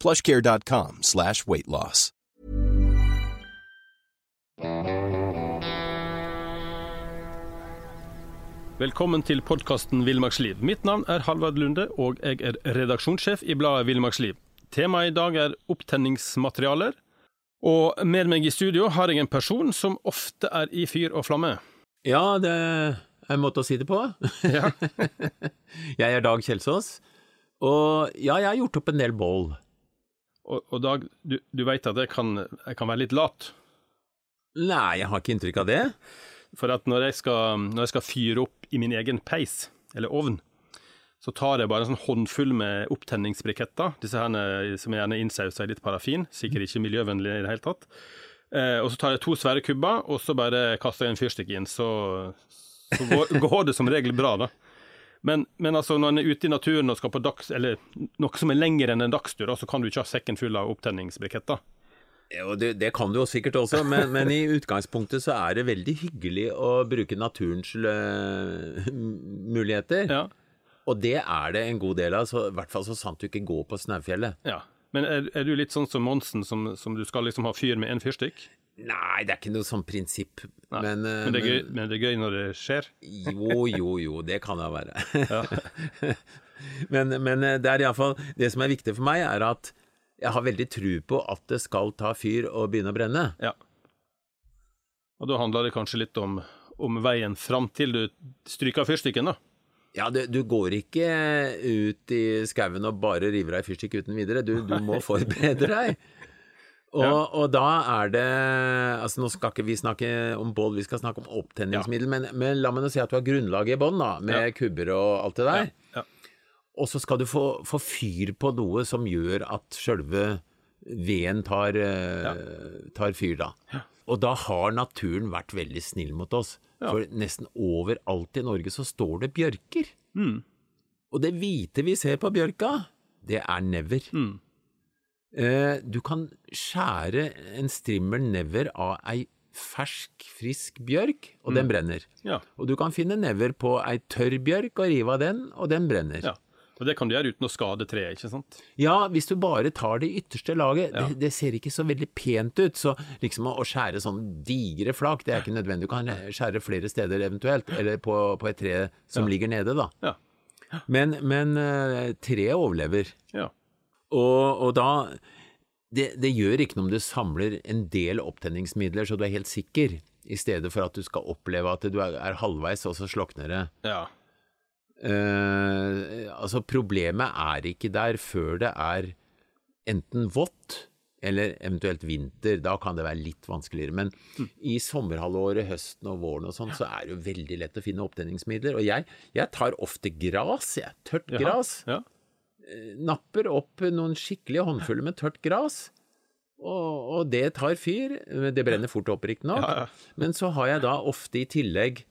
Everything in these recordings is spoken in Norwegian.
plushcare.com slash weight loss. Velkommen til podkasten Villmarksliv. Mitt navn er Halvard Lunde, og jeg er redaksjonssjef i bladet Villmarksliv. Temaet i dag er opptenningsmaterialer. Og med meg i studio har jeg en person som ofte er i fyr og flamme. Ja, det er en måte å si det på. Ja. jeg er Dag Kjelsås, og ja, jeg har gjort opp en del bål. Og, og Dag, du, du veit at jeg kan, jeg kan være litt lat. Nei, jeg har ikke inntrykk av det. For at når jeg, skal, når jeg skal fyre opp i min egen peis, eller ovn, så tar jeg bare en sånn håndfull med opptenningsbriketter. Disse her som er gjerne innsausa i litt parafin. Sikkert ikke miljøvennlig i det hele tatt. Eh, og så tar jeg to svære kubber, og så bare kaster jeg en fyrstikk inn. Så, så går, går, det som regel bra, da. Men, men altså, når en er ute i naturen og skal på dags, eller noe som er lenger enn en dagstur, så kan du ikke ha sekken full av opptenningsbriketter. Jo, det, det, kan du jo sikkert også, men, men, i utgangspunktet så er det veldig hyggelig å bruke naturens muligheter. Ja. Og det er det en god del av, så, i hvert fall så sant du ikke går på Snaufjellet. Ja. Men er, er, du litt sånn som Monsen, som, som du skal liksom ha fyr med én fyrstikk? Nei, det er ikke noe sånn prinsipp. Men, men, men, det gøy, men, det er gøy, når det skjer? Jo, jo, jo, det kan det være. Ja. men, men det er iallfall Det som er viktig for meg, er at jeg har veldig tro på at det skal ta fyr og begynne å brenne. Ja. Og da handler det kanskje litt om, om veien fram til du stryker fyrstikken, da? Ja, du, du, går ikke ut i skauen og bare river av ei fyrstikk uten videre. Du, du må forberede deg. Og, ja. og, da er det altså Nå skal ikke vi snakke om bål, vi skal snakke om opptenningsmiddel, ja. men, men, la meg nå si at du har grunnlaget i bånn, med ja. kubber og alt det der. Og så skal du få, få, fyr på noe som gjør at sjølve veden tar, uh, tar, fyr, da. Og da har naturen vært veldig snill mot oss. For nesten overalt i Norge så står det bjørker. Mm. Og det hvite vi ser på bjørka, det er never. Mm. Eh, du kan skjære en strimmel never av ei fersk, frisk bjørk, og mm. den brenner. Ja. Og du kan finne never på ei tørr bjørk og rive av den, og den brenner. Ja. Og Det kan du gjøre uten å skade treet, ikke sant? Ja, hvis du bare tar det ytterste laget. Ja. Det, det, ser ikke så veldig pent ut. Så liksom å, skjære sånn digre flak, det er ikke nødvendig. Du kan skjære flere steder eventuelt, eller på, på et tre som ja. ligger nede, da. Ja. Men, men uh, treet overlever. Ja. Og, og da det, det, gjør ikke noe om du samler en del opptenningsmidler så du er helt sikker, i stedet for at du skal oppleve at du er, er halvveis, og så slokner det. Ja. Uh, altså, problemet er ikke der før det er enten vått eller eventuelt vinter. Da kan det være litt vanskeligere. Men mm. i sommerhalvåret, høsten og våren og sånn, så er det jo veldig lett å finne opptenningsmidler. Og jeg, jeg tar ofte gras, jeg. Tørt gras. Ja. Uh, napper opp noen skikkelige håndfuller med tørt gras. Og, og det tar fyr. Det brenner fort opp, riktignok. Ja, ja. Men så har jeg da ofte i tillegg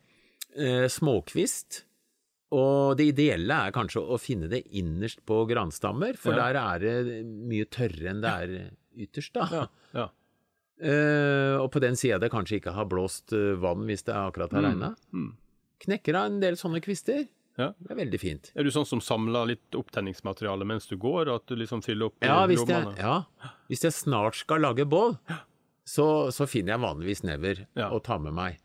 uh, småkvist og det ideelle er kanskje å finne det innerst på granstammer, for Ja. der er det mye tørrere enn det er ytterst, da. Ja, ja. Uh, og på den sida det kanskje ikke har blåst eh, vann hvis det akkurat har regna. Mm. Knekker av en del sånne kvister. Ja. Det er veldig fint. Er du sånn som samler litt opptenningsmateriale mens du går, at du liksom fyller opp Ja, hvis jeg, ja, hvis jeg snart skal lage bål, så, så finner jeg vanligvis never Ja. og tar med meg.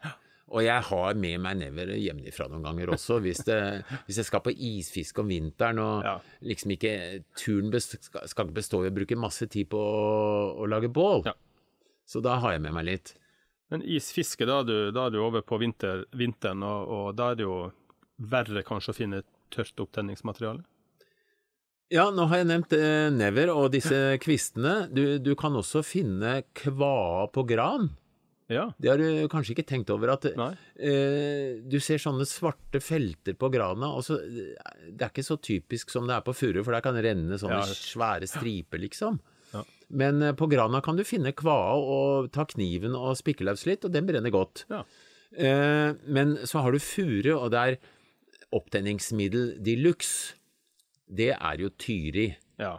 Og jeg har med meg never hjemmefra noen ganger også, hvis, det, hvis jeg skal på isfiske om vinteren og Ja. liksom ikke Turen best, skal, skal ikke bestå i å bruke masse tid på å, å lage bål. Ja. Så da har jeg med meg litt. Men isfiske, da er du, da er du over på vinter, vinteren, og, og da er det jo verre kanskje å finne tørt opptenningsmateriale? Ja, nå har jeg nevnt eh, never og disse kvistene. Du, du kan også finne kvae på gran. Ja. Det har du kanskje ikke tenkt over at eh, du ser sånne svarte felter på grana. Og så, det er ikke så typisk som det er på furu, for der kan det renne sånne Ja. svære striper, liksom. Ja. Men uh, på grana kan du finne kvae og ta kniven og spikke løs litt, og den brenner godt. Ja. Eh, men så har du furu, og det er opptenningsmiddel de luxe. Det er jo tyri. ja.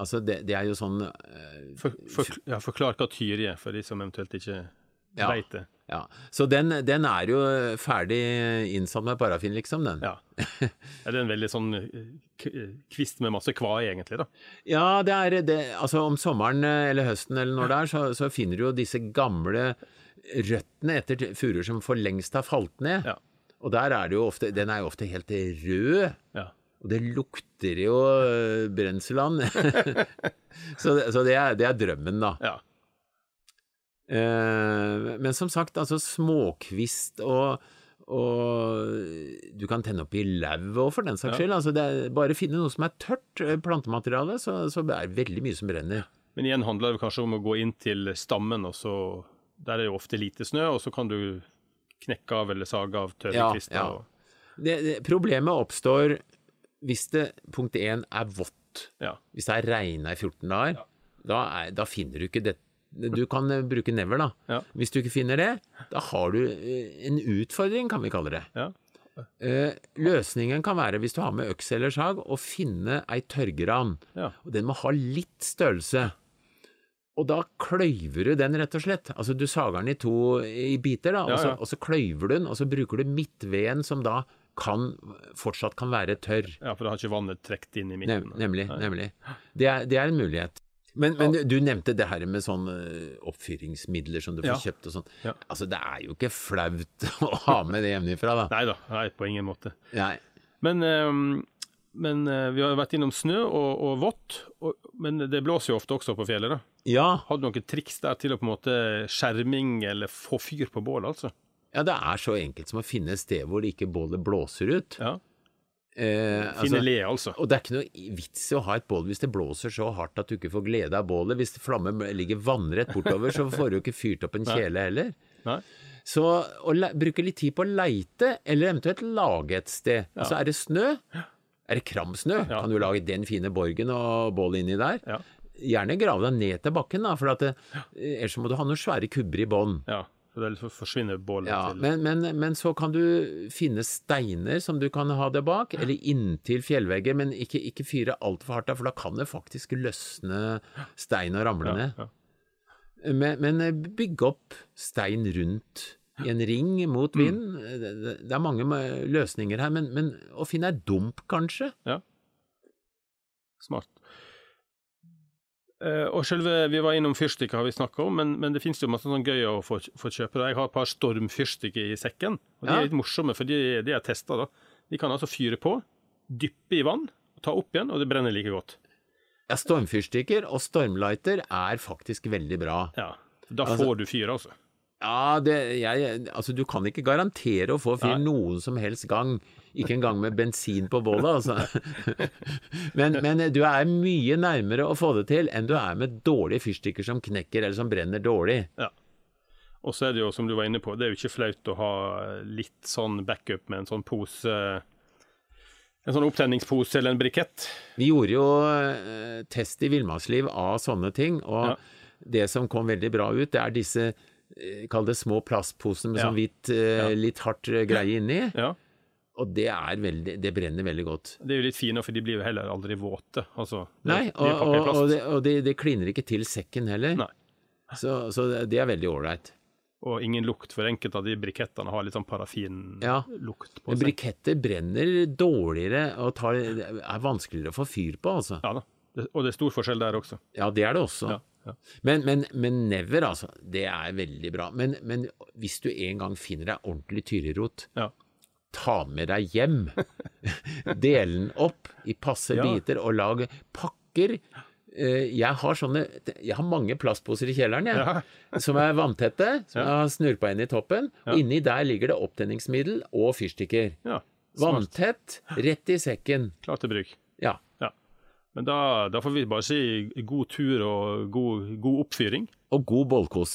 Altså, det, det er jo sånn For, for, ja, forklar hva tyri er, for de som eventuelt ikke Ja. vet. Ja, så den, den er jo ferdig innsatt med parafin, liksom, den. Ja. Er det en veldig sånn eh, eh, kvist med masse kva, egentlig, da? Ja, det er det. Altså, om sommeren eh, eller høsten eller når det er, så, så finner du jo disse gamle røttene etter furuer som for lengst har falt ned. Ja. Og der er det jo ofte Den er jo ofte helt rød. Ja. Og det lukter jo brenseland. så det, så det, er, det er drømmen, da. ja. Eh, men som sagt, altså småkvist og, og du kan tenne opp i lauvet òg, for den saks Ja. skyld. Altså det er bare finne noe som er tørt eh, plantemateriale, så, så det er veldig mye som brenner. Men igjen handler det kanskje om å gå inn til stammen, og så Der er det jo ofte lite snø, og så kan du knekke av eller sage av tørre Ja, kvister. ja. og- Det, det, problemet oppstår hvis det punkt én er vått. Ja. Hvis det er regna i 14 dager, da, er, da finner du ikke det. Du kan eh, bruke never, da. Ja. Hvis du ikke finner det, da har du eh, en utfordring, kan vi kalle det. Ja. Eh, løsningen kan være, hvis du har med øks eller sag, å finne ei tørrgran. Ja. Og den må ha litt størrelse. Og da kløyver du den, rett og slett. Altså du sager den i to i biter, da, og, så, og så kløyver du den, og så bruker du midtveden, som da kan, fortsatt kan være tørr. ja, for da har ikke vannet trukket inn i midten. nemlig. Nemlig. Det er, det er en mulighet. Men, men du, du nevnte det her med sånn eh, oppfyringsmidler som du får Ja. kjøpt og sånn. Ja. Altså, det er jo ikke flaut å ha med det hjemmefra, da. Nei da, på ingen måte. Nei. Men, ehm, men eh, vi har vært innom snø og, og vått, og, men det blåser jo ofte også på fjellet. da. Ja, Har du noen triks der til å på en måte skjerming eller få fyr på bålet, altså? ja, det er så enkelt som å finne et sted hvor ikke bålet blåser ut. Ja. Eh, Finne altså, le, altså. og det er ikke noe vits i å ha et bål hvis det blåser så hardt at du ikke får glede av bålet. Hvis flammen ligger vannrett bortover, så får du ikke fyrt opp en kjele heller. Nei? Så å bruke litt tid på å leite, eller eventuelt lage et sted. Altså, er det snø? Er det kramsnø? Ja. Kan du lage den fine borgen og bålet inni der? Ja. Gjerne grave deg ned til bakken, da, for at det, ellers må du ha noen svære kubber i bånn. ja. Så det forsvinner bålet Ja, til men, men, men så kan du finne steiner som du kan ha det bak, eller inntil fjellvegger, men ikke, ikke fyre altfor hardt, for da kan det faktisk løsne stein og ramle ned. ja. Men, men eh, bygge opp stein rundt i en ring mot Mm. vind. Det, det- det er mange eh, løsninger her, men, men å finne ei dump, kanskje? Ja. Smart. Eh, og selve, Vi var innom fyrstikker, har vi snakka om, men, men det finnes jo masse sånn gøy å få, få kjøpe. Jeg har et par stormfyrstikker i sekken, og de Ja. er litt morsomme, for de, de er testa. De kan altså fyre på, dyppe i vann, ta opp igjen, og det brenner like godt. Ja, stormfyrstikker og stormlighter er faktisk veldig bra. Ja, Da Altså- får du fyr, altså. Ja, det, jeg, altså du kan ikke garantere å få fyr Nei. noen som helst gang. Ikke engang med bensin på bålet, altså. men, men du er mye nærmere å få det til enn du er med dårlige fyrstikker som knekker eller som brenner dårlig. Ja. Og så er det jo, som du var inne på, det er jo ikke flaut å ha litt sånn backup med en sånn pose En sånn opptenningspose eller en brikett. Vi gjorde jo eh, test i villmarksliv av sånne ting, og Ja. det som kom veldig bra ut, det er disse eh, Kall det små plastposene med Ja. sånn hvitt, eh, litt hardt greie inni. Ja. Og det er veldig Det brenner veldig godt. Det er jo litt fint, for de blir jo heller aldri våte. Altså, de- Nei, og, og, og, det, og det, det kliner ikke til sekken heller. Nei. Så, så det- er veldig ålreit. Og ingen lukt, for enkelte av de brikettene har litt sånn parafinlukt Ja. på seg. briketter brenner dårligere og tar, er vanskeligere å få fyr på, altså. Ja da. Og det er stor forskjell der også. Ja, det er det også. Ja, ja. Men, men, men never, altså. Det er veldig bra. Men, men hvis du en gang finner deg ordentlig tyrerot, Ja. Ta med deg hjem. Del den opp i passe Ja. biter og lag pakker. eh, Jeg har sånne Jeg har mange plastposer i kjelleren, jeg. Ja. Som er vanntette, som jeg har snurpa inn i toppen. Og inni der ligger det opptenningsmiddel og fyrstikker. Ja. Vanntett, rett i sekken. Klar til bruk. Ja. Ja. Men da, da får vi bare si god tur og god, god oppfyring. Og god bollkos.